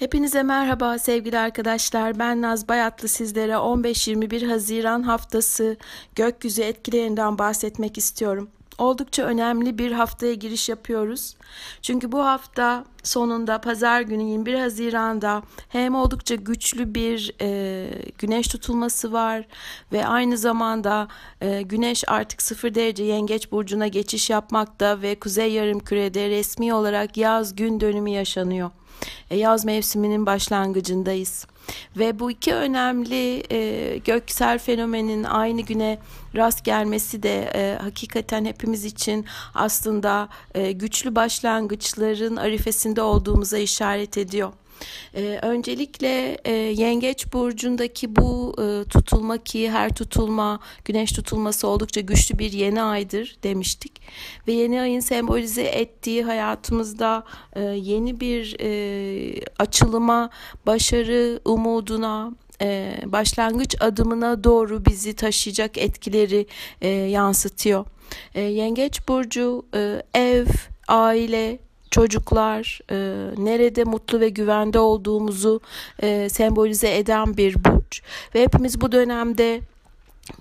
Hepinize merhaba sevgili arkadaşlar. Ben Naz Bayatlı sizlere 15-21 Haziran haftası gökyüzü etkilerinden bahsetmek istiyorum. Oldukça önemli bir haftaya giriş yapıyoruz. Çünkü bu hafta sonunda pazar günü 21 Haziran'da hem oldukça güçlü bir e, güneş tutulması var ve aynı zamanda e, güneş artık 0 derece yengeç burcuna geçiş yapmakta ve kuzey yarım kürede resmi olarak yaz gün dönümü yaşanıyor. E, yaz mevsiminin başlangıcındayız. Ve bu iki önemli e, göksel fenomenin aynı güne rast gelmesi de e, hakikaten hepimiz için aslında e, güçlü başlangıçların arifesinde olduğumuza işaret ediyor. Ee, öncelikle e, Yengeç burcundaki bu e, tutulma ki her tutulma güneş tutulması oldukça güçlü bir yeni aydır demiştik ve yeni ayın sembolize ettiği hayatımızda e, yeni bir e, açılıma, başarı umuduna, e, başlangıç adımına doğru bizi taşıyacak etkileri e, yansıtıyor. E, Yengeç burcu e, ev, aile, çocuklar, e, nerede mutlu ve güvende olduğumuzu e, sembolize eden bir burç. Ve hepimiz bu dönemde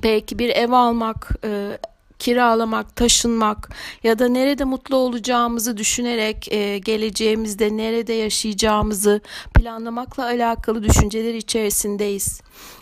belki bir ev almak, e, kiralamak, taşınmak ya da nerede mutlu olacağımızı düşünerek e, geleceğimizde nerede yaşayacağımızı planlamakla alakalı düşünceler içerisindeyiz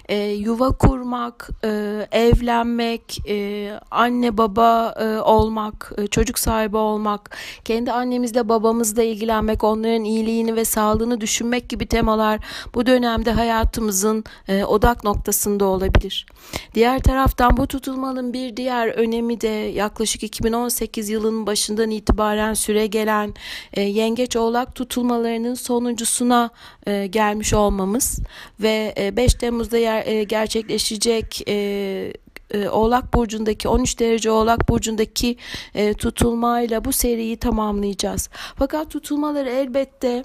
e, yuva kurmak, e, evlenmek, e, anne baba e, olmak, e, çocuk sahibi olmak, kendi annemizle babamızla ilgilenmek, onların iyiliğini ve sağlığını düşünmek gibi temalar bu dönemde hayatımızın e, odak noktasında olabilir. Diğer taraftan bu tutulmanın bir diğer önemi de yaklaşık 2018 yılının başından itibaren süre gelen e, yengeç oğlak tutulmalarının sonuncusuna e, gelmiş olmamız ve e, 5 Temmuz'da yer e, gerçekleşecek e, e, Oğlak Burcu'ndaki 13 derece Oğlak Burcu'ndaki e, tutulmayla bu seriyi tamamlayacağız. Fakat tutulmaları elbette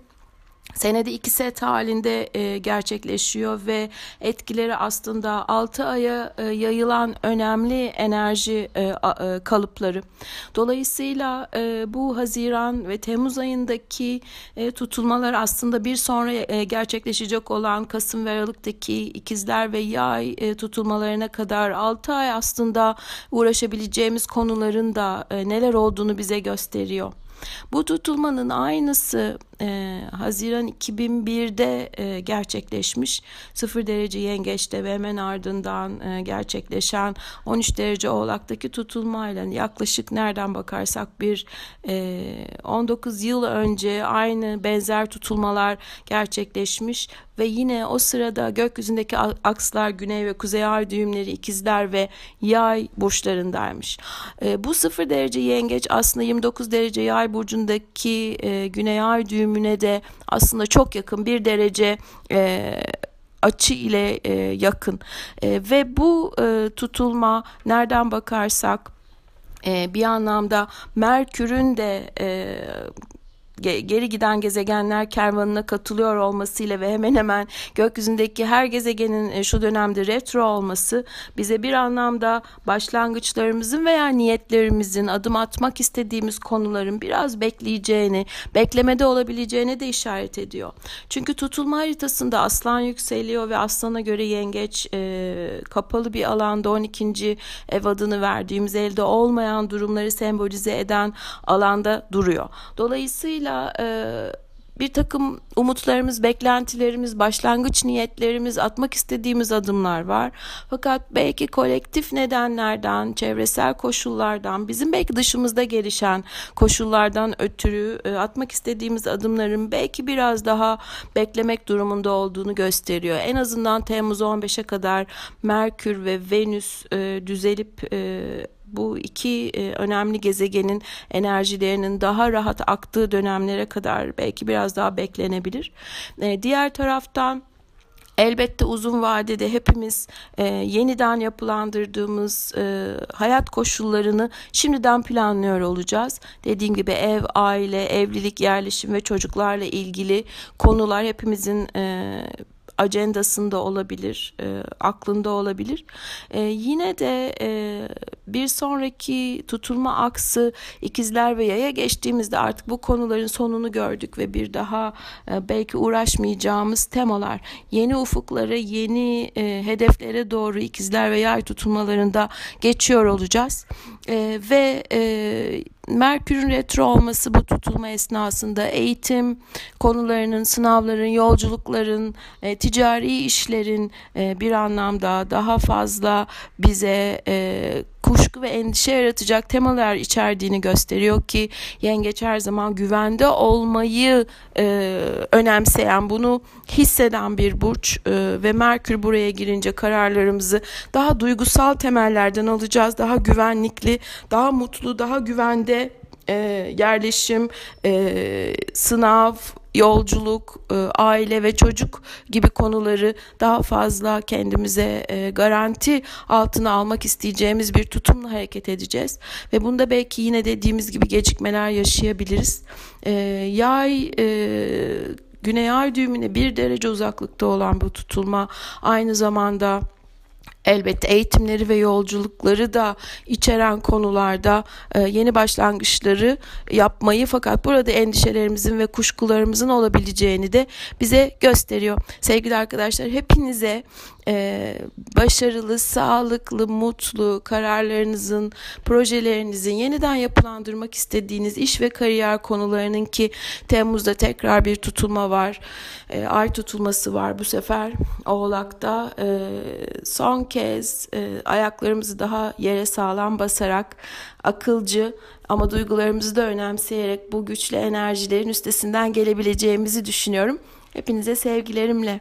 senede iki set halinde e, gerçekleşiyor ve etkileri aslında 6 aya e, yayılan önemli enerji e, e, kalıpları. Dolayısıyla e, bu Haziran ve Temmuz ayındaki e, tutulmalar aslında bir sonra e, gerçekleşecek olan Kasım ve Aralık'taki ikizler ve yay e, tutulmalarına kadar 6 ay aslında uğraşabileceğimiz konuların da e, neler olduğunu bize gösteriyor. Bu tutulmanın aynısı e, Haziran 2001'de e, gerçekleşmiş. 0 derece yengeçte ve hemen ardından e, gerçekleşen 13 derece oğlaktaki tutulmayla yaklaşık nereden bakarsak bir e, 19 yıl önce aynı benzer tutulmalar gerçekleşmiş ve yine o sırada gökyüzündeki akslar güney ve kuzey ay düğümleri ikizler ve yay burçlarındaymış. E, bu 0 derece yengeç aslında 29 derece yay burcundaki e, güney ay düğümü bölümüne de aslında çok yakın bir derece e, açı ile e, yakın. E, ve bu e, tutulma nereden bakarsak e, bir anlamda Merkür'ün de e, geri giden gezegenler kervanına katılıyor olmasıyla ve hemen hemen gökyüzündeki her gezegenin e, şu dönemde retro olması bize bir anlamda başlangıçlarımızın veya niyetlerimizin adım atmak istediğimiz konuların biraz bekleyeceğini, beklemede olabileceğine de işaret ediyor. Çünkü tutulma haritasında aslan yükseliyor ve aslana göre yengeç e, kapalı bir alanda 12. ev adını verdiğimiz elde olmayan durumları sembolize eden alanda duruyor. Dolayısıyla Dolayısıyla e, bir takım umutlarımız, beklentilerimiz, başlangıç niyetlerimiz, atmak istediğimiz adımlar var. Fakat belki kolektif nedenlerden, çevresel koşullardan, bizim belki dışımızda gelişen koşullardan ötürü e, atmak istediğimiz adımların belki biraz daha beklemek durumunda olduğunu gösteriyor. En azından Temmuz 15'e kadar Merkür ve Venüs e, düzelip e, bu iki e, önemli gezegenin enerjilerinin daha rahat aktığı dönemlere kadar belki biraz daha beklenebilir. E, diğer taraftan Elbette uzun vadede hepimiz e, yeniden yapılandırdığımız e, hayat koşullarını şimdiden planlıyor olacağız. Dediğim gibi ev, aile, evlilik, yerleşim ve çocuklarla ilgili konular hepimizin e, ajandasında olabilir, e, aklında olabilir. E, yine de e, bir sonraki tutulma aksı ikizler ve yaya geçtiğimizde artık bu konuların sonunu gördük ve bir daha e, belki uğraşmayacağımız temalar, yeni ufuklara, yeni e, hedeflere doğru ikizler ve yay tutulmalarında geçiyor olacağız. E, ve e, Merkür'ün retro olması bu tutulma esnasında eğitim konularının, sınavların, yolculukların, e, ticari işlerin e, bir anlamda daha fazla bize e, kuşku ve endişe yaratacak temalar içerdiğini gösteriyor ki yengeç her zaman güvende olmayı e, önemseyen, bunu hisseden bir burç e, ve Merkür buraya girince kararlarımızı daha duygusal temellerden alacağız, daha güvenlikli, daha mutlu, daha güvende e, yerleşim, e, sınav, yolculuk, e, aile ve çocuk gibi konuları daha fazla kendimize e, garanti altına almak isteyeceğimiz bir tutumla hareket edeceğiz. Ve bunda belki yine dediğimiz gibi gecikmeler yaşayabiliriz. E, yay Güney ay düğümüne bir derece uzaklıkta olan bu tutulma aynı zamanda Elbette eğitimleri ve yolculukları da içeren konularda e, yeni başlangıçları yapmayı fakat burada endişelerimizin ve kuşkularımızın olabileceğini de bize gösteriyor. Sevgili arkadaşlar hepinize e, başarılı, sağlıklı, mutlu kararlarınızın, projelerinizin yeniden yapılandırmak istediğiniz iş ve kariyer konularının ki Temmuz'da tekrar bir tutulma var. E, ay tutulması var bu sefer Oğlak'ta. Son kez e, ayaklarımızı daha yere sağlam basarak akılcı ama duygularımızı da önemseyerek bu güçlü enerjilerin üstesinden gelebileceğimizi düşünüyorum. Hepinize sevgilerimle.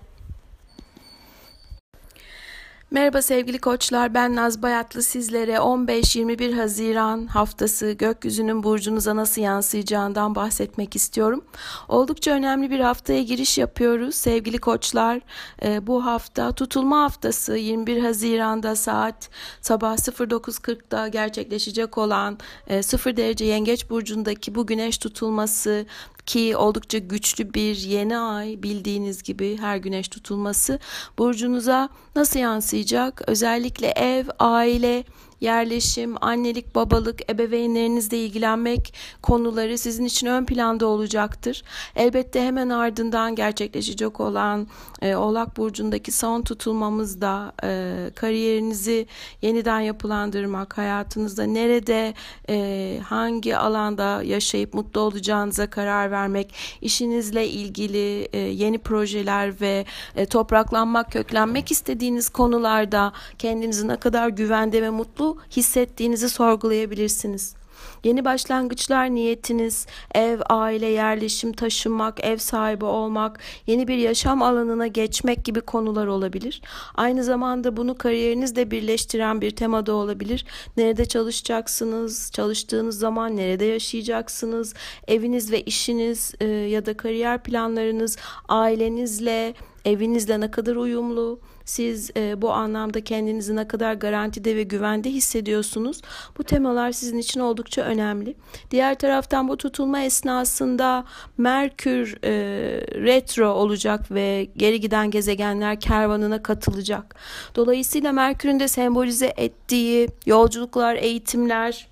Merhaba sevgili koçlar ben Naz Bayatlı sizlere 15-21 Haziran haftası gökyüzünün burcunuza nasıl yansıyacağından bahsetmek istiyorum. Oldukça önemli bir haftaya giriş yapıyoruz sevgili koçlar. Ee, bu hafta tutulma haftası 21 Haziran'da saat sabah 09.40'da gerçekleşecek olan 0 e, derece yengeç burcundaki bu güneş tutulması ki oldukça güçlü bir yeni ay bildiğiniz gibi her güneş tutulması burcunuza nasıl yansıyacak? Özellikle ev, aile, yerleşim, annelik, babalık, ebeveynlerinizle ilgilenmek konuları sizin için ön planda olacaktır. Elbette hemen ardından gerçekleşecek olan e, Oğlak Burcu'ndaki son tutulmamızda e, kariyerinizi yeniden yapılandırmak, hayatınızda nerede, e, hangi alanda yaşayıp mutlu olacağınıza karar vermek, işinizle ilgili e, yeni projeler ve e, topraklanmak, köklenmek istediğiniz konularda kendinizi ne kadar güvende ve mutlu hissettiğinizi sorgulayabilirsiniz. Yeni başlangıçlar niyetiniz, ev, aile, yerleşim, taşınmak, ev sahibi olmak, yeni bir yaşam alanına geçmek gibi konular olabilir. Aynı zamanda bunu kariyerinizle birleştiren bir tema da olabilir. Nerede çalışacaksınız, çalıştığınız zaman nerede yaşayacaksınız, eviniz ve işiniz e, ya da kariyer planlarınız ailenizle, evinizle ne kadar uyumlu, siz e, bu anlamda kendinizi ne kadar garantide ve güvende hissediyorsunuz. Bu temalar sizin için oldukça önemli. Diğer taraftan bu tutulma esnasında Merkür e, retro olacak ve geri giden gezegenler kervanına katılacak. Dolayısıyla Merkür'ün de sembolize ettiği yolculuklar, eğitimler,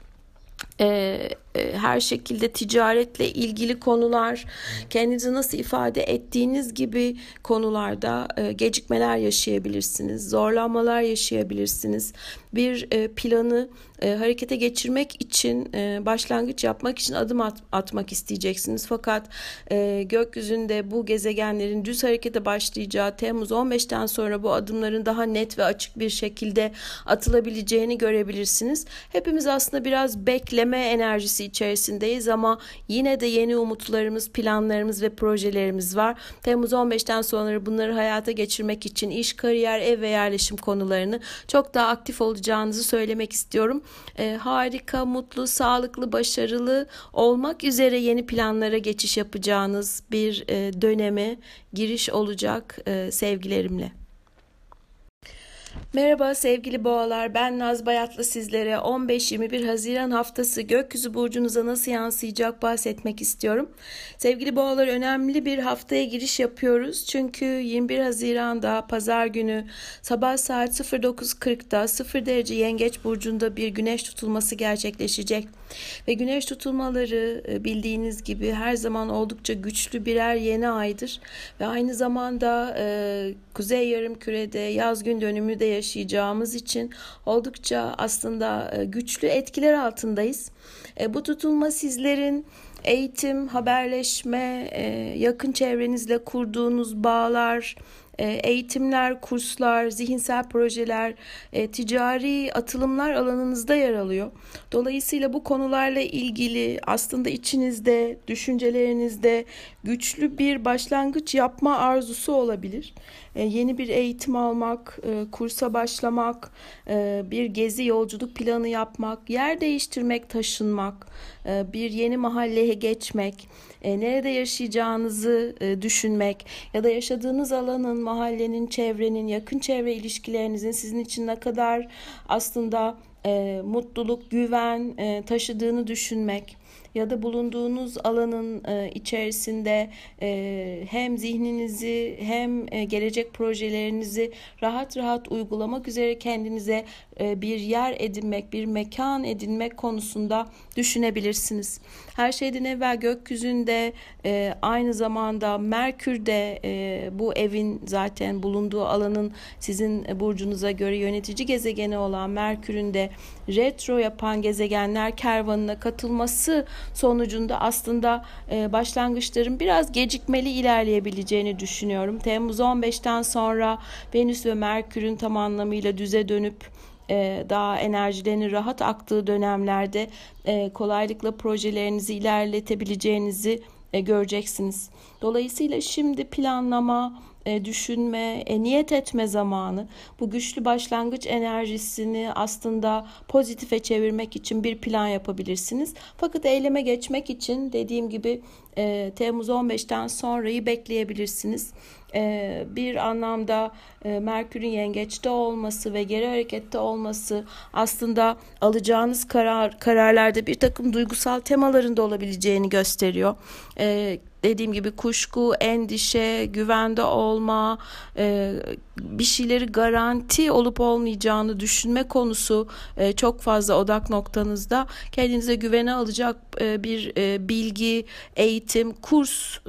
e, her şekilde ticaretle ilgili konular, kendinizi nasıl ifade ettiğiniz gibi konularda e, gecikmeler yaşayabilirsiniz, zorlanmalar yaşayabilirsiniz. Bir e, planı harekete geçirmek için, başlangıç yapmak için adım at, atmak isteyeceksiniz. Fakat gökyüzünde bu gezegenlerin düz harekete başlayacağı Temmuz 15'ten sonra bu adımların daha net ve açık bir şekilde atılabileceğini görebilirsiniz. Hepimiz aslında biraz bekleme enerjisi içerisindeyiz ama yine de yeni umutlarımız, planlarımız ve projelerimiz var. Temmuz 15'ten sonra bunları hayata geçirmek için iş, kariyer, ev ve yerleşim konularını çok daha aktif olacağınızı söylemek istiyorum. Ee, harika, mutlu, sağlıklı, başarılı olmak üzere yeni planlara geçiş yapacağınız bir e, döneme giriş olacak e, sevgilerimle. Merhaba sevgili boğalar ben Naz Bayatlı sizlere 15-21 Haziran haftası gökyüzü burcunuza nasıl yansıyacak bahsetmek istiyorum. Sevgili boğalar önemli bir haftaya giriş yapıyoruz çünkü 21 Haziran'da pazar günü sabah saat 09.40'da 0 derece yengeç burcunda bir güneş tutulması gerçekleşecek. Ve güneş tutulmaları e, bildiğiniz gibi her zaman oldukça güçlü birer yeni aydır ve aynı zamanda e, kuzey yarım kürede yaz gün dönümü de yaşayacağımız için oldukça aslında e, güçlü etkiler altındayız. E, bu tutulma sizlerin eğitim, haberleşme, e, yakın çevrenizle kurduğunuz bağlar, eğitimler, kurslar, zihinsel projeler, ticari atılımlar alanınızda yer alıyor. Dolayısıyla bu konularla ilgili aslında içinizde, düşüncelerinizde güçlü bir başlangıç yapma arzusu olabilir. E, yeni bir eğitim almak, e, kursa başlamak, e, bir gezi yolculuk planı yapmak, yer değiştirmek, taşınmak, bir yeni mahalleye geçmek, nerede yaşayacağınızı düşünmek ya da yaşadığınız alanın, mahallenin, çevrenin, yakın çevre ilişkilerinizin sizin için ne kadar aslında mutluluk, güven taşıdığını düşünmek ya da bulunduğunuz alanın e, içerisinde e, hem zihninizi hem e, gelecek projelerinizi rahat rahat uygulamak üzere kendinize e, bir yer edinmek, bir mekan edinmek konusunda düşünebilirsiniz. Her şeyden evvel gökyüzünde e, aynı zamanda Merkür'de e, bu evin zaten bulunduğu alanın sizin burcunuza göre yönetici gezegeni olan Merkür'ün de retro yapan gezegenler kervanına katılması sonucunda aslında başlangıçların biraz gecikmeli ilerleyebileceğini düşünüyorum. Temmuz 15'ten sonra Venüs ve Merkür'ün tam anlamıyla düze dönüp e, daha enerjilerin rahat aktığı dönemlerde e, kolaylıkla projelerinizi ilerletebileceğinizi e, göreceksiniz. Dolayısıyla şimdi planlama, düşünme, niyet etme zamanı. Bu güçlü başlangıç enerjisini aslında pozitife çevirmek için bir plan yapabilirsiniz. Fakat eyleme geçmek için dediğim gibi Temmuz 15'ten sonrayı bekleyebilirsiniz. Bir anlamda e, Merkür'ün yengeçte olması ve geri harekette olması aslında alacağınız karar kararlarda bir takım duygusal temalarında olabileceğini gösteriyor. Dediğim gibi kuşku, endişe, güvende olma, e, bir şeyleri garanti olup olmayacağını düşünme konusu e, çok fazla odak noktanızda. Kendinize güvene alacak bir bilgi, eğitim, kurs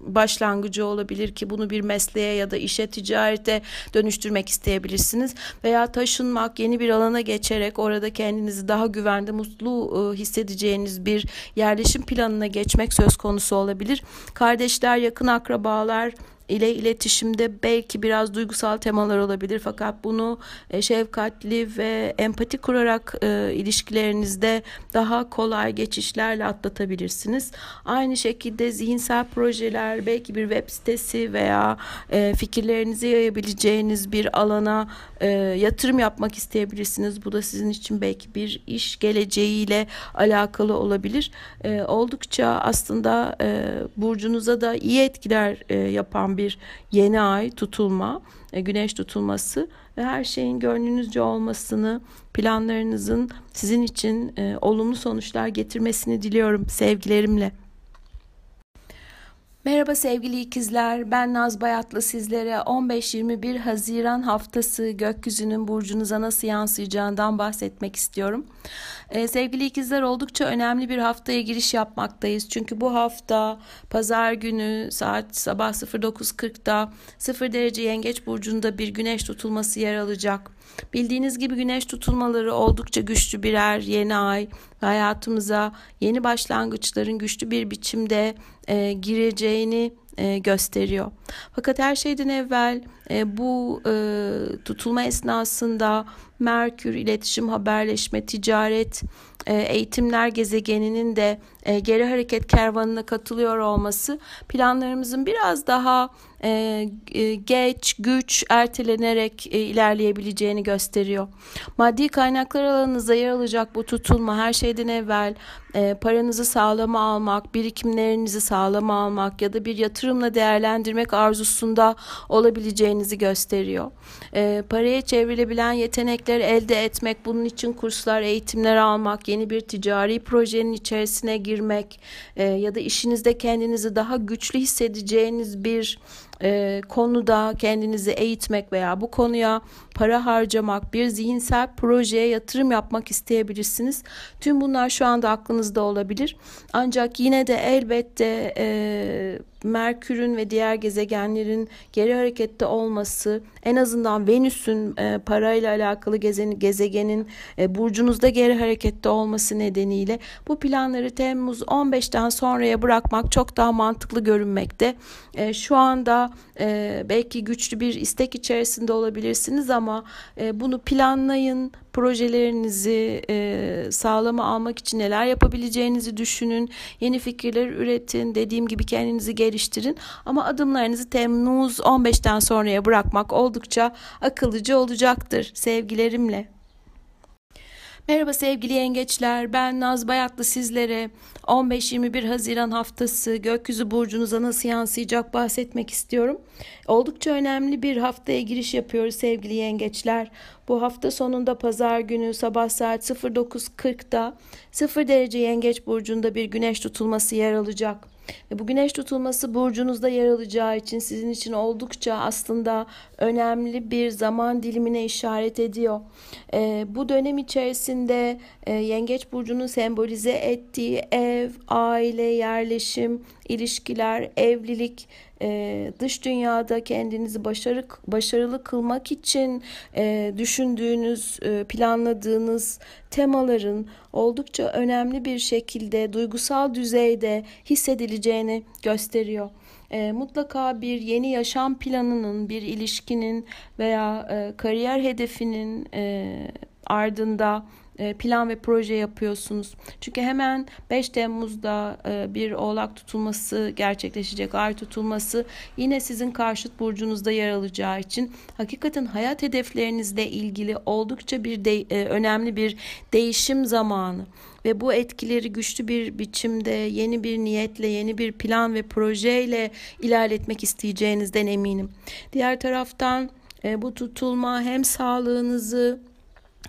başlangıcı olabilir ki bunu bir mesleğe ya da işe ticarete dönüştürmek isteyebilirsiniz veya taşınmak yeni bir alana geçerek orada kendinizi daha güvende mutlu e, hissedeceğiniz bir yerleşim planına geçmek söz konusu olabilir. Kardeşler, yakın akrabalar ile iletişimde belki biraz duygusal temalar olabilir fakat bunu e, şefkatli ve empati kurarak e, ilişkilerinizde daha kolay geçişlerle atlatabilirsiniz. Aynı şekilde zihinsel projeler belki bir web sitesi veya e, fikirlerinizi yayabileceğiniz bir alana yatırım yapmak isteyebilirsiniz. Bu da sizin için belki bir iş geleceğiyle alakalı olabilir. Oldukça aslında burcunuza da iyi etkiler yapan bir yeni ay tutulma, e, güneş tutulması ve her şeyin gönlünüzce olmasını, planlarınızın sizin için e, olumlu sonuçlar getirmesini diliyorum sevgilerimle. Merhaba sevgili ikizler, ben Naz Bayatlı sizlere 15-21 Haziran haftası gökyüzünün burcunuza nasıl yansıyacağından bahsetmek istiyorum. Ee, sevgili ikizler oldukça önemli bir haftaya giriş yapmaktayız. Çünkü bu hafta pazar günü saat sabah 09.40'da 0 derece yengeç burcunda bir güneş tutulması yer alacak. Bildiğiniz gibi güneş tutulmaları oldukça güçlü birer yeni ay. Hayatımıza yeni başlangıçların güçlü bir biçimde e, gireceğini e, gösteriyor. Fakat her şeyden evvel e, bu e, tutulma esnasında Merkür, iletişim, haberleşme, ticaret, e, eğitimler gezegeninin de e, geri hareket kervanına katılıyor olması planlarımızın biraz daha e, geç, güç, ertelenerek ilerleyebileceğini gösteriyor. Maddi kaynaklar alanınıza yer alacak bu tutulma her şeyden evvel paranızı sağlama almak, birikimlerinizi sağlama almak ya da bir yatırım yatırımla değerlendirmek arzusunda olabileceğinizi gösteriyor. E, paraya çevrilebilen yetenekler elde etmek, bunun için kurslar, eğitimler almak, yeni bir ticari projenin içerisine girmek e, ya da işinizde kendinizi daha güçlü hissedeceğiniz bir e, konuda kendinizi eğitmek veya bu konuya para harcamak, bir zihinsel projeye yatırım yapmak isteyebilirsiniz. Tüm bunlar şu anda aklınızda olabilir. Ancak yine de elbette e, Merkür'ün ve diğer gezegenlerin geri harekette olması, en azından Venüs'ün e, parayla alakalı gezeni, gezegenin e, burcunuzda geri harekette olması nedeniyle bu planları Temmuz 15'ten sonraya bırakmak çok daha mantıklı görünmekte. E, şu anda e, belki güçlü bir istek içerisinde olabilirsiniz ama e, bunu planlayın, projelerinizi e, sağlama almak için neler yapabileceğinizi düşünün, yeni fikirler üretin, dediğim gibi kendinizi geliştirin. Ama adımlarınızı Temmuz 15'ten sonraya bırakmak oldukça akıllıca olacaktır sevgilerimle. Merhaba sevgili yengeçler. Ben Naz Bayatlı sizlere 15-21 Haziran haftası gökyüzü burcunuza nasıl yansıyacak bahsetmek istiyorum. Oldukça önemli bir haftaya giriş yapıyoruz sevgili yengeçler. Bu hafta sonunda pazar günü sabah saat 09.40'da 0 derece yengeç burcunda bir güneş tutulması yer alacak. Bu güneş tutulması burcunuzda yer alacağı için sizin için oldukça aslında önemli bir zaman dilimine işaret ediyor. E, bu dönem içerisinde e, yengeç burcunun sembolize ettiği ev, aile, yerleşim, ilişkiler, evlilik, e, dış dünyada kendinizi başarı, başarılı kılmak için e, düşündüğünüz, e, planladığınız temaların oldukça önemli bir şekilde duygusal düzeyde hissedileceğini gösteriyor. E, mutlaka bir yeni yaşam planının, bir ilişkinin veya e, kariyer hedefinin e, ardında plan ve proje yapıyorsunuz. Çünkü hemen 5 Temmuz'da e, bir oğlak tutulması gerçekleşecek. Ay tutulması yine sizin karşıt burcunuzda yer alacağı için hakikaten hayat hedeflerinizle ilgili oldukça bir de, e, önemli bir değişim zamanı ve bu etkileri güçlü bir biçimde yeni bir niyetle, yeni bir plan ve projeyle ilerletmek isteyeceğinizden eminim. Diğer taraftan bu tutulma hem sağlığınızı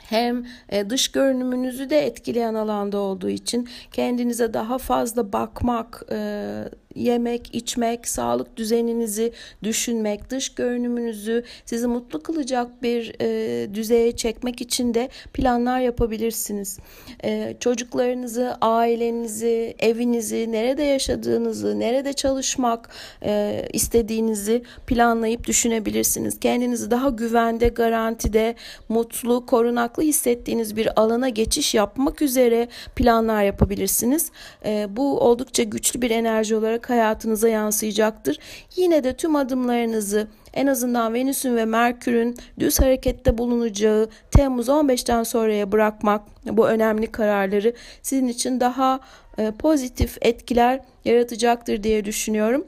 hem e, dış görünümünüzü de etkileyen alanda olduğu için kendinize daha fazla bakmak, e, yemek, içmek, sağlık düzeninizi düşünmek, dış görünümünüzü sizi mutlu kılacak bir e, düzeye çekmek için de planlar yapabilirsiniz. E, çocuklarınızı, ailenizi, evinizi, nerede yaşadığınızı, nerede çalışmak e, istediğinizi planlayıp düşünebilirsiniz. Kendinizi daha güvende, garantide, mutlu, korunaklı hissettiğiniz bir alana geçiş yapmak üzere planlar yapabilirsiniz. E, bu oldukça güçlü bir enerji olarak hayatınıza yansıyacaktır. Yine de tüm adımlarınızı en azından Venüs'ün ve Merkür'ün düz harekette bulunacağı Temmuz 15'ten sonraya bırakmak bu önemli kararları sizin için daha e, pozitif etkiler yaratacaktır diye düşünüyorum.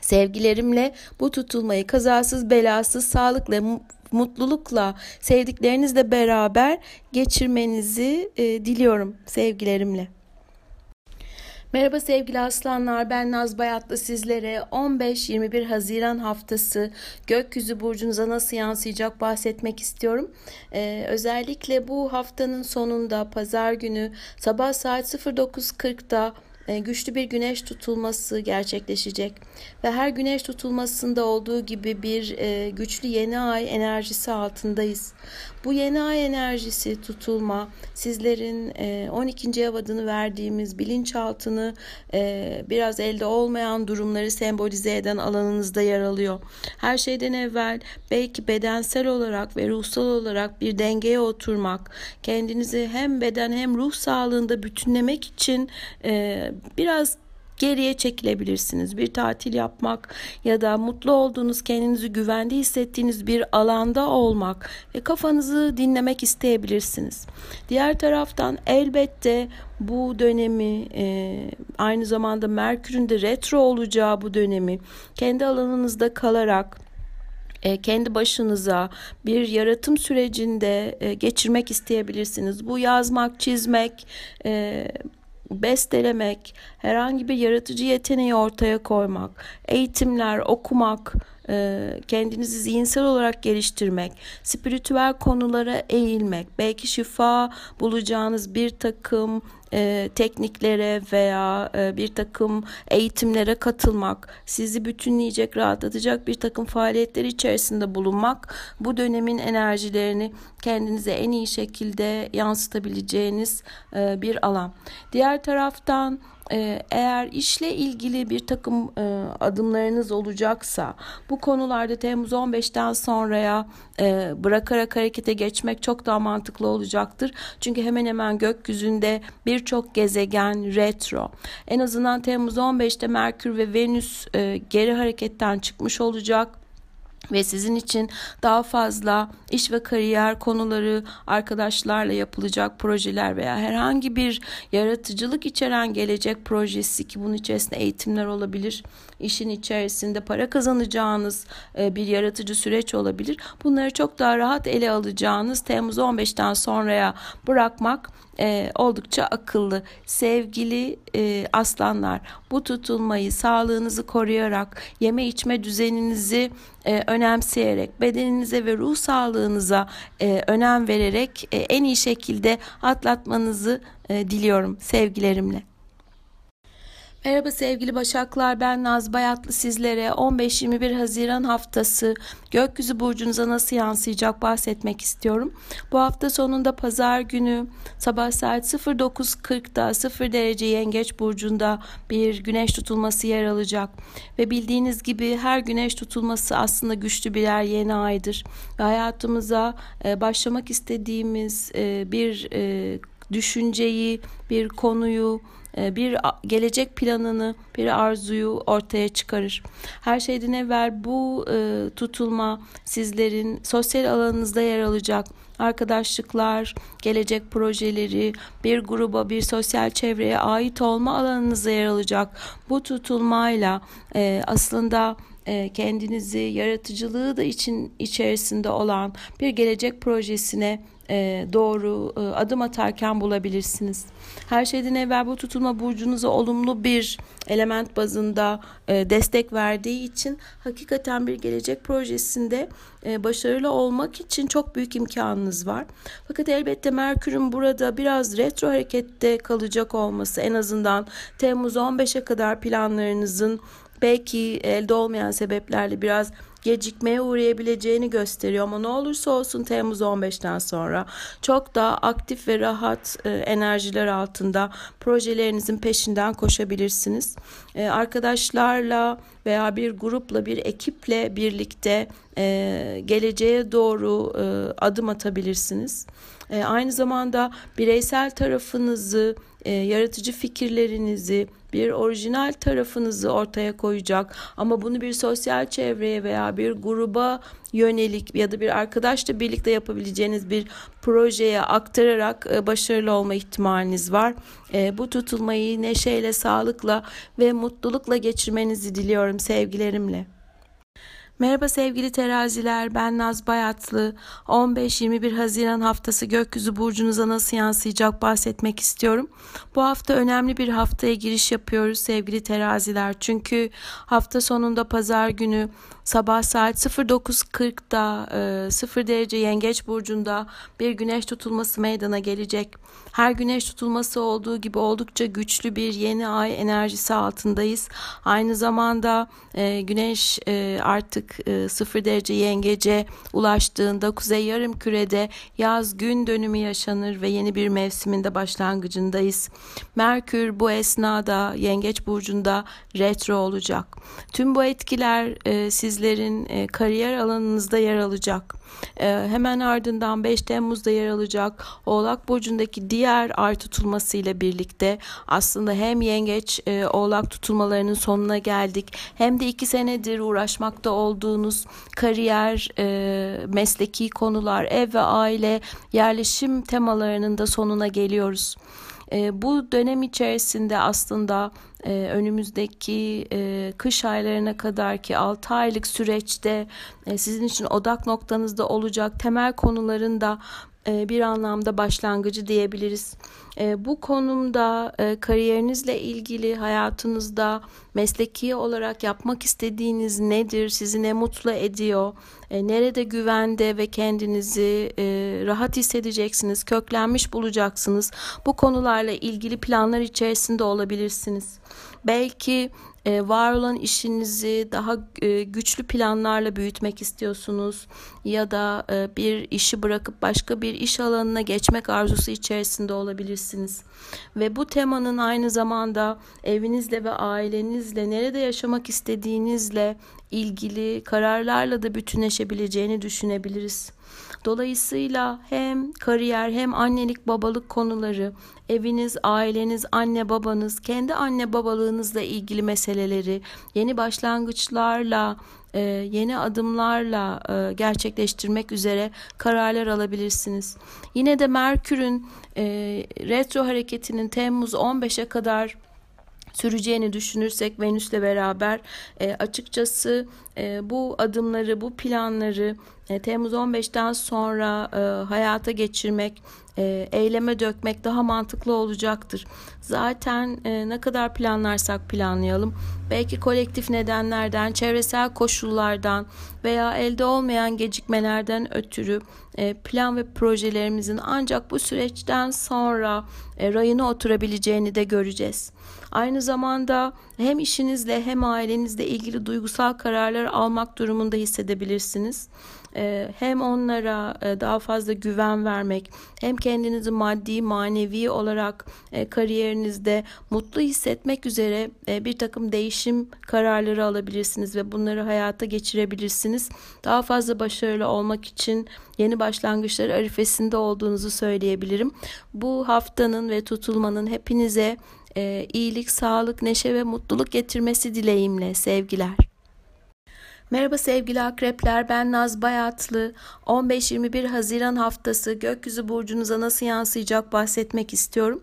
Sevgilerimle bu tutulmayı kazasız belasız sağlıkla mutlulukla sevdiklerinizle beraber geçirmenizi e, diliyorum sevgilerimle. Merhaba sevgili aslanlar ben Naz Bayatlı sizlere 15-21 Haziran haftası gökyüzü burcunuza nasıl yansıyacak bahsetmek istiyorum. Ee, özellikle bu haftanın sonunda pazar günü sabah saat 09.40'da e, güçlü bir güneş tutulması gerçekleşecek ve her güneş tutulmasında olduğu gibi bir e, güçlü yeni ay enerjisi altındayız. Bu yeni ay enerjisi tutulma sizlerin 12. ev adını verdiğimiz bilinçaltını e, biraz elde olmayan durumları sembolize eden alanınızda yer alıyor. Her şeyden evvel belki bedensel olarak ve ruhsal olarak bir dengeye oturmak, kendinizi hem beden hem ruh sağlığında bütünlemek için e, biraz geriye çekilebilirsiniz. Bir tatil yapmak ya da mutlu olduğunuz, kendinizi güvende hissettiğiniz bir alanda olmak ve kafanızı dinlemek isteyebilirsiniz. Diğer taraftan elbette bu dönemi e, aynı zamanda Merkür'ün de retro olacağı bu dönemi kendi alanınızda kalarak e, kendi başınıza bir yaratım sürecinde e, geçirmek isteyebilirsiniz. Bu yazmak, çizmek, e, bestelemek, herhangi bir yaratıcı yeteneği ortaya koymak, eğitimler, okumak, kendinizi zihinsel olarak geliştirmek, spiritüel konulara eğilmek, belki şifa bulacağınız bir takım e, tekniklere veya e, bir takım eğitimlere katılmak, sizi bütünleyecek, rahatlatacak bir takım faaliyetler içerisinde bulunmak bu dönemin enerjilerini kendinize en iyi şekilde yansıtabileceğiniz e, bir alan. Diğer taraftan eğer işle ilgili bir takım e, adımlarınız olacaksa bu konularda Temmuz 15'ten sonraya e, bırakarak harekete geçmek çok daha mantıklı olacaktır. Çünkü hemen hemen gökyüzünde birçok gezegen retro. En azından Temmuz 15'te Merkür ve Venüs e, geri hareketten çıkmış olacak ve sizin için daha fazla iş ve kariyer konuları, arkadaşlarla yapılacak projeler veya herhangi bir yaratıcılık içeren gelecek projesi ki bunun içerisinde eğitimler olabilir, işin içerisinde para kazanacağınız e, bir yaratıcı süreç olabilir. Bunları çok daha rahat ele alacağınız Temmuz 15'ten sonraya bırakmak e, oldukça akıllı. Sevgili e, aslanlar bu tutulmayı sağlığınızı koruyarak yeme içme düzeninizi önemseyerek bedeninize ve ruh sağlığınıza e, önem vererek e, en iyi şekilde atlatmanızı e, diliyorum sevgilerimle. Merhaba sevgili Başaklar ben Naz Bayatlı sizlere 15-21 Haziran haftası gökyüzü burcunuza nasıl yansıyacak bahsetmek istiyorum. Bu hafta sonunda pazar günü sabah saat 09.40'da 0 derece yengeç burcunda bir güneş tutulması yer alacak. Ve bildiğiniz gibi her güneş tutulması aslında güçlü birer yeni aydır. Ve hayatımıza e, başlamak istediğimiz e, bir e, düşünceyi, bir konuyu, bir gelecek planını, bir arzuyu ortaya çıkarır. Her şeyden evvel bu e, tutulma sizlerin sosyal alanınızda yer alacak arkadaşlıklar, gelecek projeleri, bir gruba, bir sosyal çevreye ait olma alanınızda yer alacak. Bu tutulmayla e, aslında e, kendinizi yaratıcılığı da için içerisinde olan bir gelecek projesine e, doğru e, adım atarken bulabilirsiniz. Her şeyden evvel bu tutulma burcunuza olumlu bir element bazında e, destek verdiği için hakikaten bir gelecek projesinde başarılı olmak için çok büyük imkanınız var. Fakat elbette Merkür'ün burada biraz retro harekette kalacak olması en azından Temmuz 15'e kadar planlarınızın belki elde olmayan sebeplerle biraz gecikmeye uğrayabileceğini gösteriyor ama ne olursa olsun Temmuz 15'ten sonra çok daha aktif ve rahat e, enerjiler altında projelerinizin peşinden koşabilirsiniz. E, arkadaşlarla veya bir grupla bir ekiple birlikte e, geleceğe doğru e, adım atabilirsiniz. E, aynı zamanda bireysel tarafınızı, e, yaratıcı fikirlerinizi, bir orijinal tarafınızı ortaya koyacak ama bunu bir sosyal çevreye veya bir gruba yönelik ya da bir arkadaşla birlikte yapabileceğiniz bir projeye aktararak e, başarılı olma ihtimaliniz var. E, bu tutulmayı neşeyle, sağlıkla ve mutlulukla geçirmenizi diliyorum sevgilerimle. Merhaba sevgili teraziler ben Naz Bayatlı 15-21 Haziran haftası gökyüzü burcunuza nasıl yansıyacak bahsetmek istiyorum. Bu hafta önemli bir haftaya giriş yapıyoruz sevgili teraziler çünkü hafta sonunda pazar günü sabah saat 09.40'da e, 0 derece yengeç burcunda bir güneş tutulması meydana gelecek. Her güneş tutulması olduğu gibi oldukça güçlü bir yeni ay enerjisi altındayız. Aynı zamanda e, güneş e, artık e, 0 derece yengece ulaştığında kuzey yarım kürede yaz gün dönümü yaşanır ve yeni bir mevsiminde başlangıcındayız. Merkür bu esnada yengeç burcunda retro olacak. Tüm bu etkiler e, siz sizlerin e, kariyer alanınızda yer alacak. E, hemen ardından 5 Temmuz'da yer alacak Oğlak Burcu'ndaki diğer ay tutulması ile birlikte aslında hem yengeç e, Oğlak tutulmalarının sonuna geldik hem de 2 senedir uğraşmakta olduğunuz kariyer, e, mesleki konular, ev ve aile yerleşim temalarının da sonuna geliyoruz. E, bu dönem içerisinde aslında e, önümüzdeki e, kış aylarına kadar ki 6 aylık süreçte e, sizin için odak noktanızda olacak. Temel konuların da e, bir anlamda başlangıcı diyebiliriz. E, bu konumda e, kariyerinizle ilgili hayatınızda mesleki olarak yapmak istediğiniz nedir, sizi ne mutlu ediyor, nerede güvende ve kendinizi rahat hissedeceksiniz, köklenmiş bulacaksınız. Bu konularla ilgili planlar içerisinde olabilirsiniz. Belki e, var olan işinizi daha e, güçlü planlarla büyütmek istiyorsunuz ya da e, bir işi bırakıp başka bir iş alanına geçmek arzusu içerisinde olabilirsiniz. Ve bu temanın aynı zamanda evinizle ve ailenizle nerede yaşamak istediğinizle ilgili kararlarla da bütünleşebileceğini düşünebiliriz. Dolayısıyla hem kariyer hem annelik babalık konuları, eviniz, aileniz, anne babanız, kendi anne babalığınızla ilgili meseleleri, yeni başlangıçlarla, e, yeni adımlarla e, gerçekleştirmek üzere kararlar alabilirsiniz. Yine de Merkür'ün e, retro hareketinin Temmuz 15'e kadar süreceğini düşünürsek Venüs'le beraber e, açıkçası e, bu adımları, bu planları e, Temmuz 15'ten sonra e, hayata geçirmek, e, eyleme dökmek daha mantıklı olacaktır. Zaten e, ne kadar planlarsak planlayalım, belki kolektif nedenlerden, çevresel koşullardan veya elde olmayan gecikmelerden ötürü e, plan ve projelerimizin ancak bu süreçten sonra e, rayına oturabileceğini de göreceğiz. Aynı zamanda hem işinizle hem ailenizle ilgili duygusal kararlar almak durumunda hissedebilirsiniz. Ee, hem onlara e, daha fazla güven vermek hem kendinizi maddi manevi olarak e, kariyerinizde mutlu hissetmek üzere e, bir takım değişim kararları alabilirsiniz ve bunları hayata geçirebilirsiniz. Daha fazla başarılı olmak için yeni başlangıçlar arifesinde olduğunuzu söyleyebilirim. Bu haftanın ve tutulmanın hepinize iyilik, sağlık, neşe ve mutluluk getirmesi dileğimle sevgiler. Merhaba sevgili akrepler ben Naz Bayatlı. 15-21 Haziran haftası gökyüzü burcunuza nasıl yansıyacak bahsetmek istiyorum.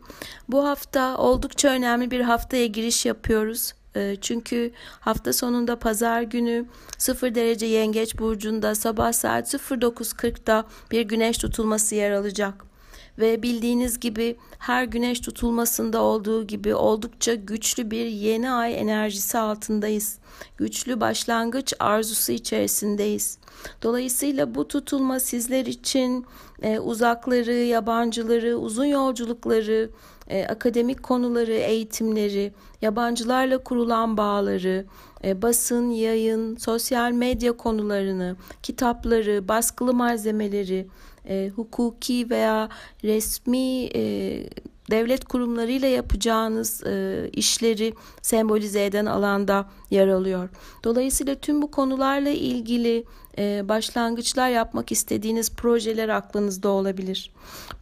Bu hafta oldukça önemli bir haftaya giriş yapıyoruz. Ee, çünkü hafta sonunda pazar günü 0 derece yengeç burcunda sabah saat 09.40'da bir güneş tutulması yer alacak ve bildiğiniz gibi her güneş tutulmasında olduğu gibi oldukça güçlü bir yeni ay enerjisi altındayız. Güçlü başlangıç arzusu içerisindeyiz. Dolayısıyla bu tutulma sizler için e, uzakları, yabancıları, uzun yolculukları, e, akademik konuları, eğitimleri, yabancılarla kurulan bağları, e, basın, yayın, sosyal medya konularını, kitapları, baskılı malzemeleri, e, hukuki veya resmi e, devlet kurumlarıyla yapacağınız e, işleri sembolize eden alanda yer alıyor. Dolayısıyla tüm bu konularla ilgili e, başlangıçlar yapmak istediğiniz projeler aklınızda olabilir.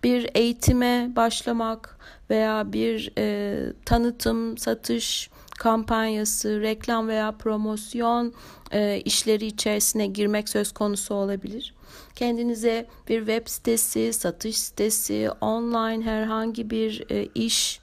Bir eğitime başlamak veya bir e, tanıtım, satış, kampanyası, reklam veya promosyon e, işleri içerisine girmek söz konusu olabilir. Kendinize bir web sitesi, satış sitesi, online herhangi bir e, iş,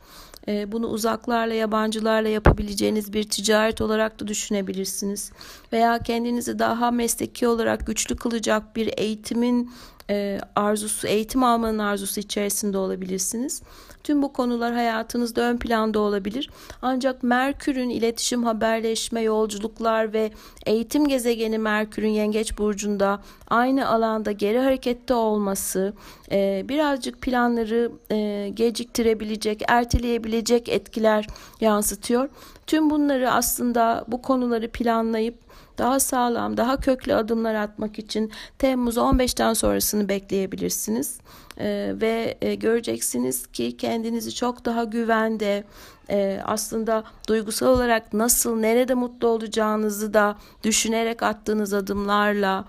e, bunu uzaklarla, yabancılarla yapabileceğiniz bir ticaret olarak da düşünebilirsiniz. Veya kendinizi daha mesleki olarak güçlü kılacak bir eğitimin e, arzusu, eğitim almanın arzusu içerisinde olabilirsiniz. Tüm bu konular hayatınızda ön planda olabilir. Ancak Merkür'ün iletişim, haberleşme, yolculuklar ve eğitim gezegeni Merkür'ün Yengeç burcunda aynı alanda geri harekette olması e, birazcık planları e, geciktirebilecek, erteleyebilecek etkiler yansıtıyor. Tüm bunları aslında bu konuları planlayıp daha sağlam, daha köklü adımlar atmak için Temmuz 15'ten sonrasını bekleyebilirsiniz. Ee, ve e, göreceksiniz ki kendinizi çok daha güvende, e, aslında duygusal olarak nasıl, nerede mutlu olacağınızı da düşünerek attığınız adımlarla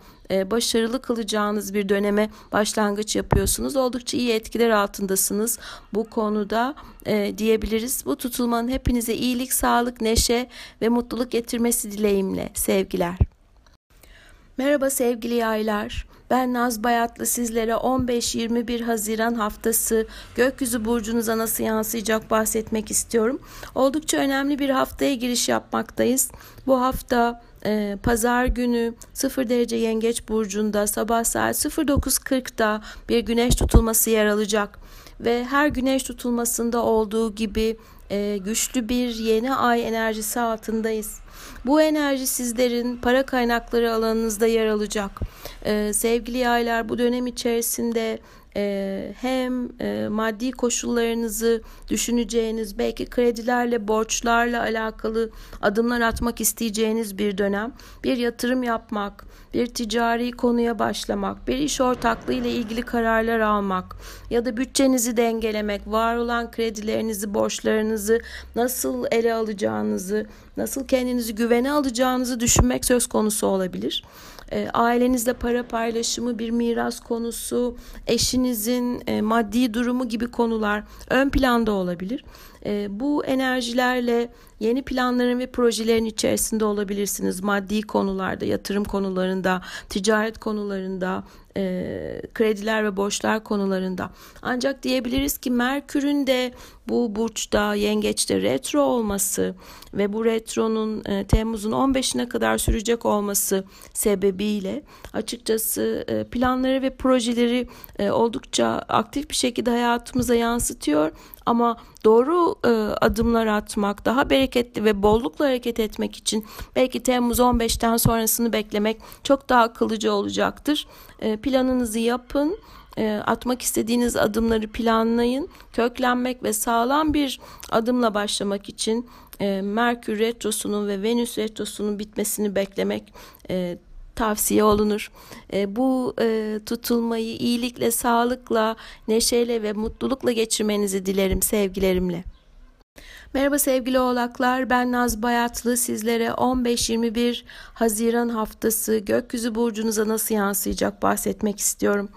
başarılı kılacağınız bir döneme başlangıç yapıyorsunuz. Oldukça iyi etkiler altındasınız bu konuda e, diyebiliriz. Bu tutulmanın hepinize iyilik, sağlık, neşe ve mutluluk getirmesi dileğimle sevgiler. Merhaba sevgili yaylar. Ben Naz Bayatlı sizlere 15-21 Haziran haftası gökyüzü burcunuza nasıl yansıyacak bahsetmek istiyorum. Oldukça önemli bir haftaya giriş yapmaktayız. Bu hafta e, pazar günü 0 derece yengeç burcunda sabah saat 09.40'da bir güneş tutulması yer alacak. Ve her güneş tutulmasında olduğu gibi e, güçlü bir yeni ay enerjisi altındayız. Bu enerji sizlerin para kaynakları alanınızda yer alacak. Ee, sevgili yaylar bu dönem içerisinde e, hem e, maddi koşullarınızı düşüneceğiniz belki kredilerle borçlarla alakalı adımlar atmak isteyeceğiniz bir dönem. Bir yatırım yapmak bir ticari konuya başlamak bir iş ortaklığı ile ilgili kararlar almak ya da bütçenizi dengelemek var olan kredilerinizi borçlarınızı nasıl ele alacağınızı nasıl kendinizi güvene alacağınızı düşünmek söz konusu olabilir e, ailenizle para paylaşımı, bir miras konusu, eşinizin e, maddi durumu gibi konular ön planda olabilir. E, bu enerjilerle yeni planların ve projelerin içerisinde olabilirsiniz. Maddi konularda, yatırım konularında, ticaret konularında, e, krediler ve borçlar konularında. Ancak diyebiliriz ki Merkür'ün de bu burçta yengeçte retro olması ve bu retronun e, Temmuz'un 15'ine kadar sürecek olması sebebiyle açıkçası e, planları ve projeleri e, oldukça aktif bir şekilde hayatımıza yansıtıyor ama doğru e, adımlar atmak, daha bereketli ve bollukla hareket etmek için belki Temmuz 15'ten sonrasını beklemek çok daha akıllıca olacaktır. E, planınızı yapın e, atmak istediğiniz adımları planlayın. Köklenmek ve sağlam bir adımla başlamak için e, Merkür retrosunun ve Venüs retrosunun bitmesini beklemek e, tavsiye olunur. E, bu e, tutulmayı iyilikle, sağlıkla, neşeyle ve mutlulukla geçirmenizi dilerim sevgilerimle. Merhaba sevgili oğlaklar ben Naz Bayatlı sizlere 15-21 Haziran haftası gökyüzü burcunuza nasıl yansıyacak bahsetmek istiyorum.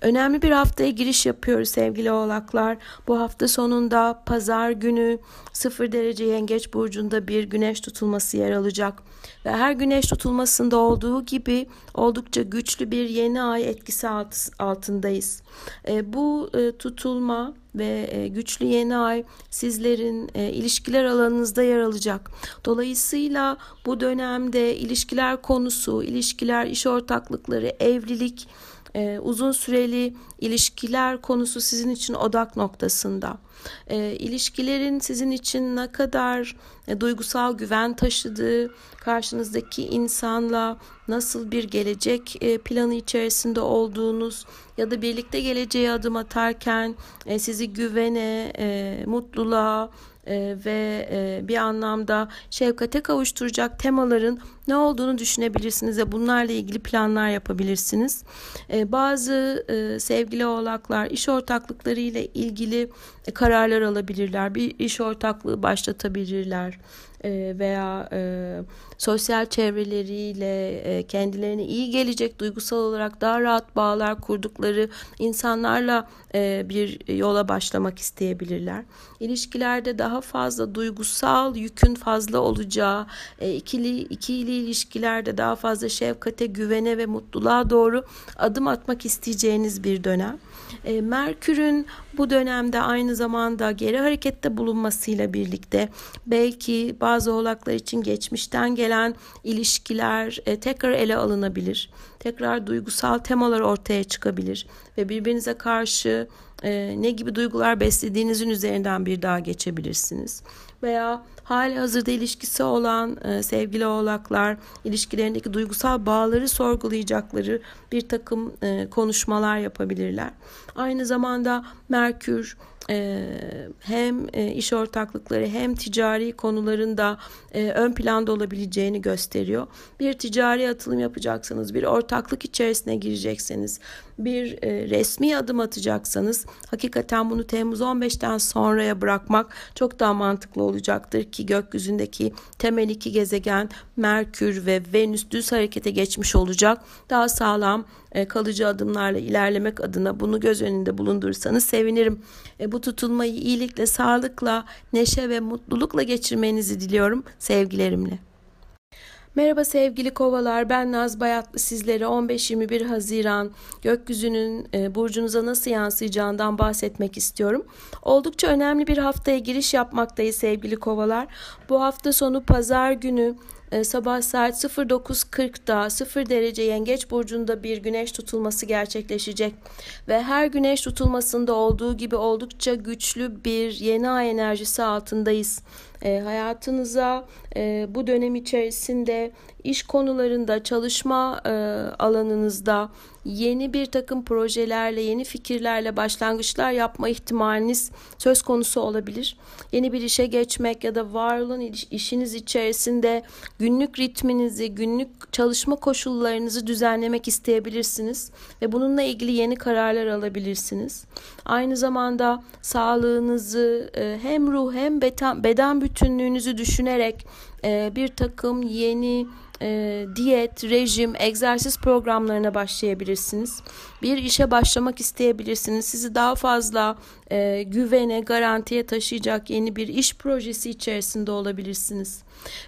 Önemli bir haftaya giriş yapıyoruz sevgili oğlaklar. Bu hafta sonunda pazar günü 0 derece yengeç burcunda bir güneş tutulması yer alacak. Ve her güneş tutulmasında olduğu gibi oldukça güçlü bir yeni ay etkisi altındayız. E, bu e, tutulma ve e, güçlü yeni ay sizlerin e, ilişkiler alanınızda yer alacak. Dolayısıyla bu dönemde ilişkiler konusu, ilişkiler, iş ortaklıkları, evlilik, e, uzun süreli ilişkiler konusu sizin için odak noktasında. E, ilişkilerin sizin için ne kadar e, duygusal güven taşıdığı, karşınızdaki insanla nasıl bir gelecek e, planı içerisinde olduğunuz ya da birlikte geleceğe adım atarken e, sizi güvene, e, mutluluğa, e, ve e, bir anlamda şefkate kavuşturacak temaların ne olduğunu düşünebilirsiniz ve bunlarla ilgili planlar yapabilirsiniz. E, bazı e, sevgili oğlaklar iş ortaklıkları ile ilgili e, kararlar alabilirler. Bir iş ortaklığı başlatabilirler e, veya sosyal çevreleriyle e, kendilerine iyi gelecek duygusal olarak daha rahat bağlar kurdukları insanlarla e, bir yola başlamak isteyebilirler. İlişkilerde daha fazla duygusal yükün fazla olacağı, e, ikili ikili ilişkilerde daha fazla şefkate, güvene ve mutluluğa doğru adım atmak isteyeceğiniz bir dönem. Merkür'ün bu dönemde aynı zamanda geri harekette bulunmasıyla birlikte belki bazı oğlaklar için geçmişten gelen ilişkiler e, tekrar ele alınabilir. Tekrar duygusal temalar ortaya çıkabilir ve birbirinize karşı e, ne gibi duygular beslediğinizin üzerinden bir daha geçebilirsiniz. Veya hali hazırda ilişkisi olan e, sevgili oğlaklar ilişkilerindeki duygusal bağları sorgulayacakları bir takım e, konuşmalar yapabilirler. Aynı zamanda Merkür hem e, iş ortaklıkları hem ticari konularında e, ön planda olabileceğini gösteriyor. Bir ticari atılım yapacaksanız, bir ortaklık içerisine girecekseniz, bir resmi adım atacaksanız hakikaten bunu Temmuz 15'ten sonraya bırakmak çok daha mantıklı olacaktır ki gökyüzündeki temel iki gezegen Merkür ve Venüs düz harekete geçmiş olacak. Daha sağlam kalıcı adımlarla ilerlemek adına bunu göz önünde bulundurursanız sevinirim. Bu tutulmayı iyilikle, sağlıkla, neşe ve mutlulukla geçirmenizi diliyorum sevgilerimle. Merhaba sevgili kovalar ben Naz Bayatlı sizlere 15-21 Haziran gökyüzünün e, burcunuza nasıl yansıyacağından bahsetmek istiyorum. Oldukça önemli bir haftaya giriş yapmaktayız sevgili kovalar. Bu hafta sonu pazar günü e, sabah saat 09.40'da 0 derece yengeç burcunda bir güneş tutulması gerçekleşecek. Ve her güneş tutulmasında olduğu gibi oldukça güçlü bir yeni ay enerjisi altındayız. E, hayatınıza e, bu dönem içerisinde iş konularında, çalışma e, alanınızda yeni bir takım projelerle, yeni fikirlerle başlangıçlar yapma ihtimaliniz söz konusu olabilir. Yeni bir işe geçmek ya da var olan işiniz içerisinde günlük ritminizi, günlük çalışma koşullarınızı düzenlemek isteyebilirsiniz ve bununla ilgili yeni kararlar alabilirsiniz. Aynı zamanda sağlığınızı e, hem ruh hem beden bütünlüğünüzü düşünerek e, bir takım yeni e, diyet, rejim, egzersiz programlarına başlayabilirsiniz. Bir işe başlamak isteyebilirsiniz. Sizi daha fazla e, güvene, garantiye taşıyacak yeni bir iş projesi içerisinde olabilirsiniz.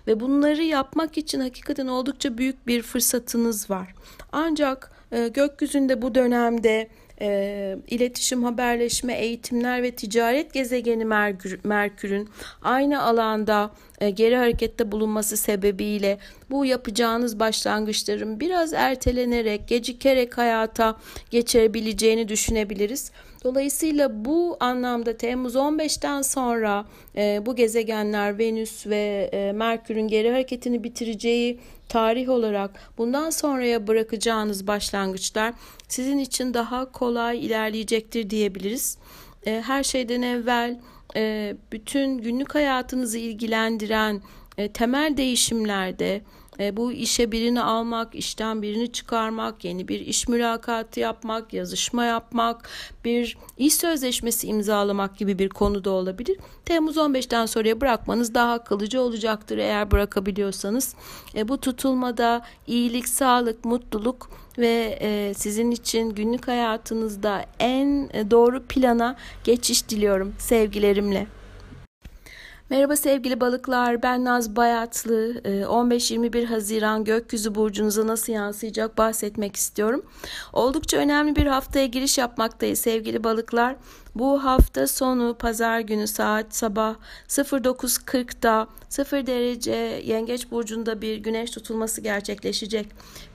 Ve bunları yapmak için hakikaten oldukça büyük bir fırsatınız var. Ancak e, gökyüzünde bu dönemde e, iletişim, haberleşme, eğitimler ve ticaret gezegeni Merkür, Merkür'ün aynı alanda e, geri harekette bulunması sebebiyle bu yapacağınız başlangıçların biraz ertelenerek, gecikerek hayata geçirebileceğini düşünebiliriz. Dolayısıyla bu anlamda Temmuz 15'ten sonra e, bu gezegenler Venüs ve e, Merkür'ün geri hareketini bitireceği tarih olarak bundan sonraya bırakacağınız başlangıçlar sizin için daha kolay ilerleyecektir diyebiliriz. E, her şeyden evvel e, bütün günlük hayatınızı ilgilendiren e, temel değişimlerde e, bu işe birini almak, işten birini çıkarmak, yeni bir iş mülakatı yapmak, yazışma yapmak, bir iş sözleşmesi imzalamak gibi bir konu da olabilir. Temmuz 15'ten sonraya bırakmanız daha akıllıca olacaktır eğer bırakabiliyorsanız. E, bu tutulmada iyilik, sağlık, mutluluk ve e, sizin için günlük hayatınızda en doğru plana geçiş diliyorum sevgilerimle. Merhaba sevgili balıklar ben Naz Bayatlı 15-21 ee, Haziran gökyüzü burcunuza nasıl yansıyacak bahsetmek istiyorum. Oldukça önemli bir haftaya giriş yapmaktayız sevgili balıklar. Bu hafta sonu pazar günü saat sabah 09.40'da 0 derece yengeç burcunda bir güneş tutulması gerçekleşecek.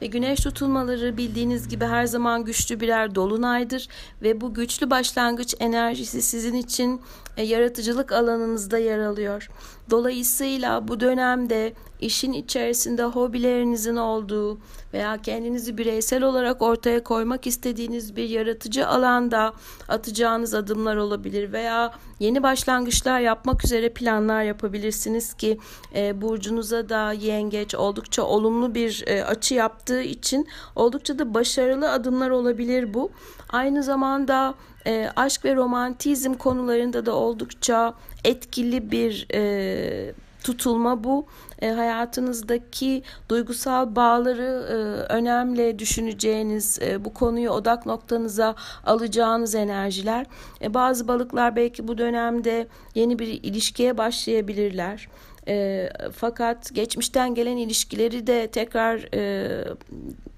Ve güneş tutulmaları bildiğiniz gibi her zaman güçlü birer dolunaydır ve bu güçlü başlangıç enerjisi sizin için e, yaratıcılık alanınızda yer alıyor. Dolayısıyla bu dönemde işin içerisinde hobilerinizin olduğu veya kendinizi bireysel olarak ortaya koymak istediğiniz bir yaratıcı alanda atacağınız adımlar olabilir veya yeni başlangıçlar yapmak üzere planlar yapabilirsiniz ki e, burcunuza da yengeç oldukça olumlu bir e, açı yaptığı için oldukça da başarılı adımlar olabilir bu. Aynı zamanda e, aşk ve romantizm konularında da oldukça etkili bir e, tutulma bu. E, hayatınızdaki duygusal bağları e, önemli düşüneceğiniz, e, bu konuyu odak noktanıza alacağınız enerjiler. E, bazı balıklar belki bu dönemde yeni bir ilişkiye başlayabilirler. E, fakat geçmişten gelen ilişkileri de tekrar e,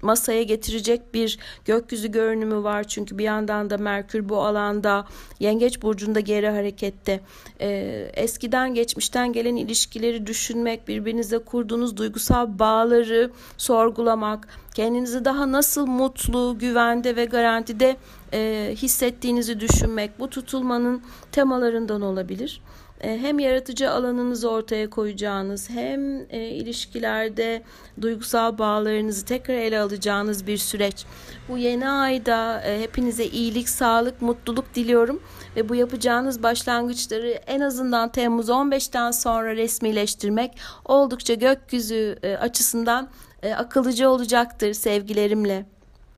masaya getirecek bir gökyüzü görünümü var. Çünkü bir yandan da Merkür bu alanda Yengeç burcunda geri harekette. E, eskiden geçmişten gelen ilişkileri düşünmek, birbirinize kurduğunuz duygusal bağları sorgulamak, kendinizi daha nasıl mutlu, güvende ve garantide e, hissettiğinizi düşünmek bu tutulmanın temalarından olabilir. E, hem yaratıcı alanınızı ortaya koyacağınız hem e, ilişkilerde duygusal bağlarınızı tekrar ele alacağınız bir süreç. Bu yeni ayda e, hepinize iyilik, sağlık, mutluluk diliyorum ve bu yapacağınız başlangıçları en azından Temmuz 15'ten sonra resmileştirmek oldukça gökyüzü açısından akıllıcı olacaktır sevgilerimle.